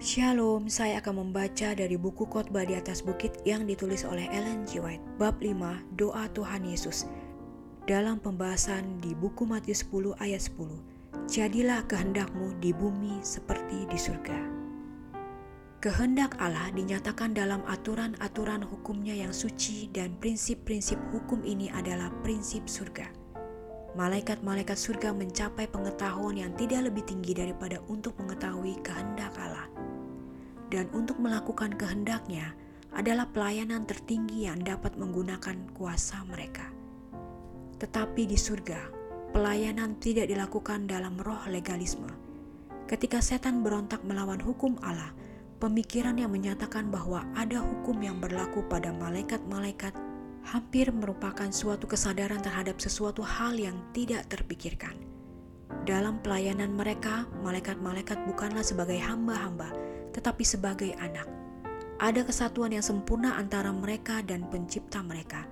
Shalom, saya akan membaca dari buku khotbah di atas bukit yang ditulis oleh Ellen G. White, bab 5, doa Tuhan Yesus. Dalam pembahasan di buku Matius 10 ayat 10, Jadilah kehendakmu di bumi seperti di surga. Kehendak Allah dinyatakan dalam aturan-aturan hukumnya yang suci dan prinsip-prinsip hukum ini adalah prinsip surga. Malaikat-malaikat surga mencapai pengetahuan yang tidak lebih tinggi daripada untuk mengetahui kehendak Allah. Dan untuk melakukan kehendaknya adalah pelayanan tertinggi yang dapat menggunakan kuasa mereka. Tetapi di surga, pelayanan tidak dilakukan dalam roh legalisme. Ketika setan berontak melawan hukum Allah, pemikiran yang menyatakan bahwa ada hukum yang berlaku pada malaikat-malaikat hampir merupakan suatu kesadaran terhadap sesuatu hal yang tidak terpikirkan. Dalam pelayanan mereka, malaikat-malaikat bukanlah sebagai hamba-hamba, tetapi sebagai anak. Ada kesatuan yang sempurna antara mereka dan Pencipta mereka.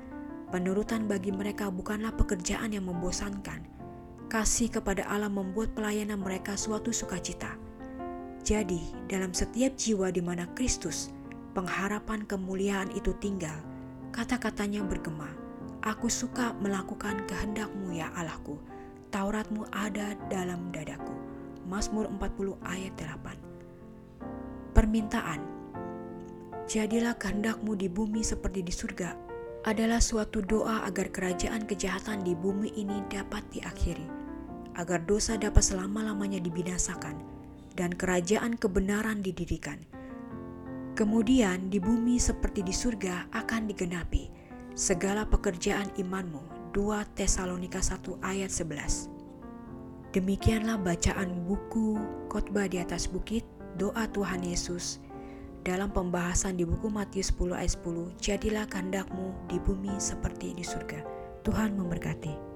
Penurutan bagi mereka bukanlah pekerjaan yang membosankan. Kasih kepada Allah membuat pelayanan mereka suatu sukacita. Jadi, dalam setiap jiwa di mana Kristus, pengharapan kemuliaan itu tinggal, Kata-katanya bergema, Aku suka melakukan kehendakmu ya Allahku, Tauratmu ada dalam dadaku. Mazmur 40 ayat 8 Permintaan Jadilah kehendakmu di bumi seperti di surga adalah suatu doa agar kerajaan kejahatan di bumi ini dapat diakhiri, agar dosa dapat selama-lamanya dibinasakan, dan kerajaan kebenaran didirikan Kemudian di bumi seperti di surga akan digenapi segala pekerjaan imanmu. 2 Tesalonika 1 ayat 11. Demikianlah bacaan buku khotbah di atas bukit, doa Tuhan Yesus dalam pembahasan di buku Matius 10 ayat 10, jadilah kehendakmu di bumi seperti di surga. Tuhan memberkati.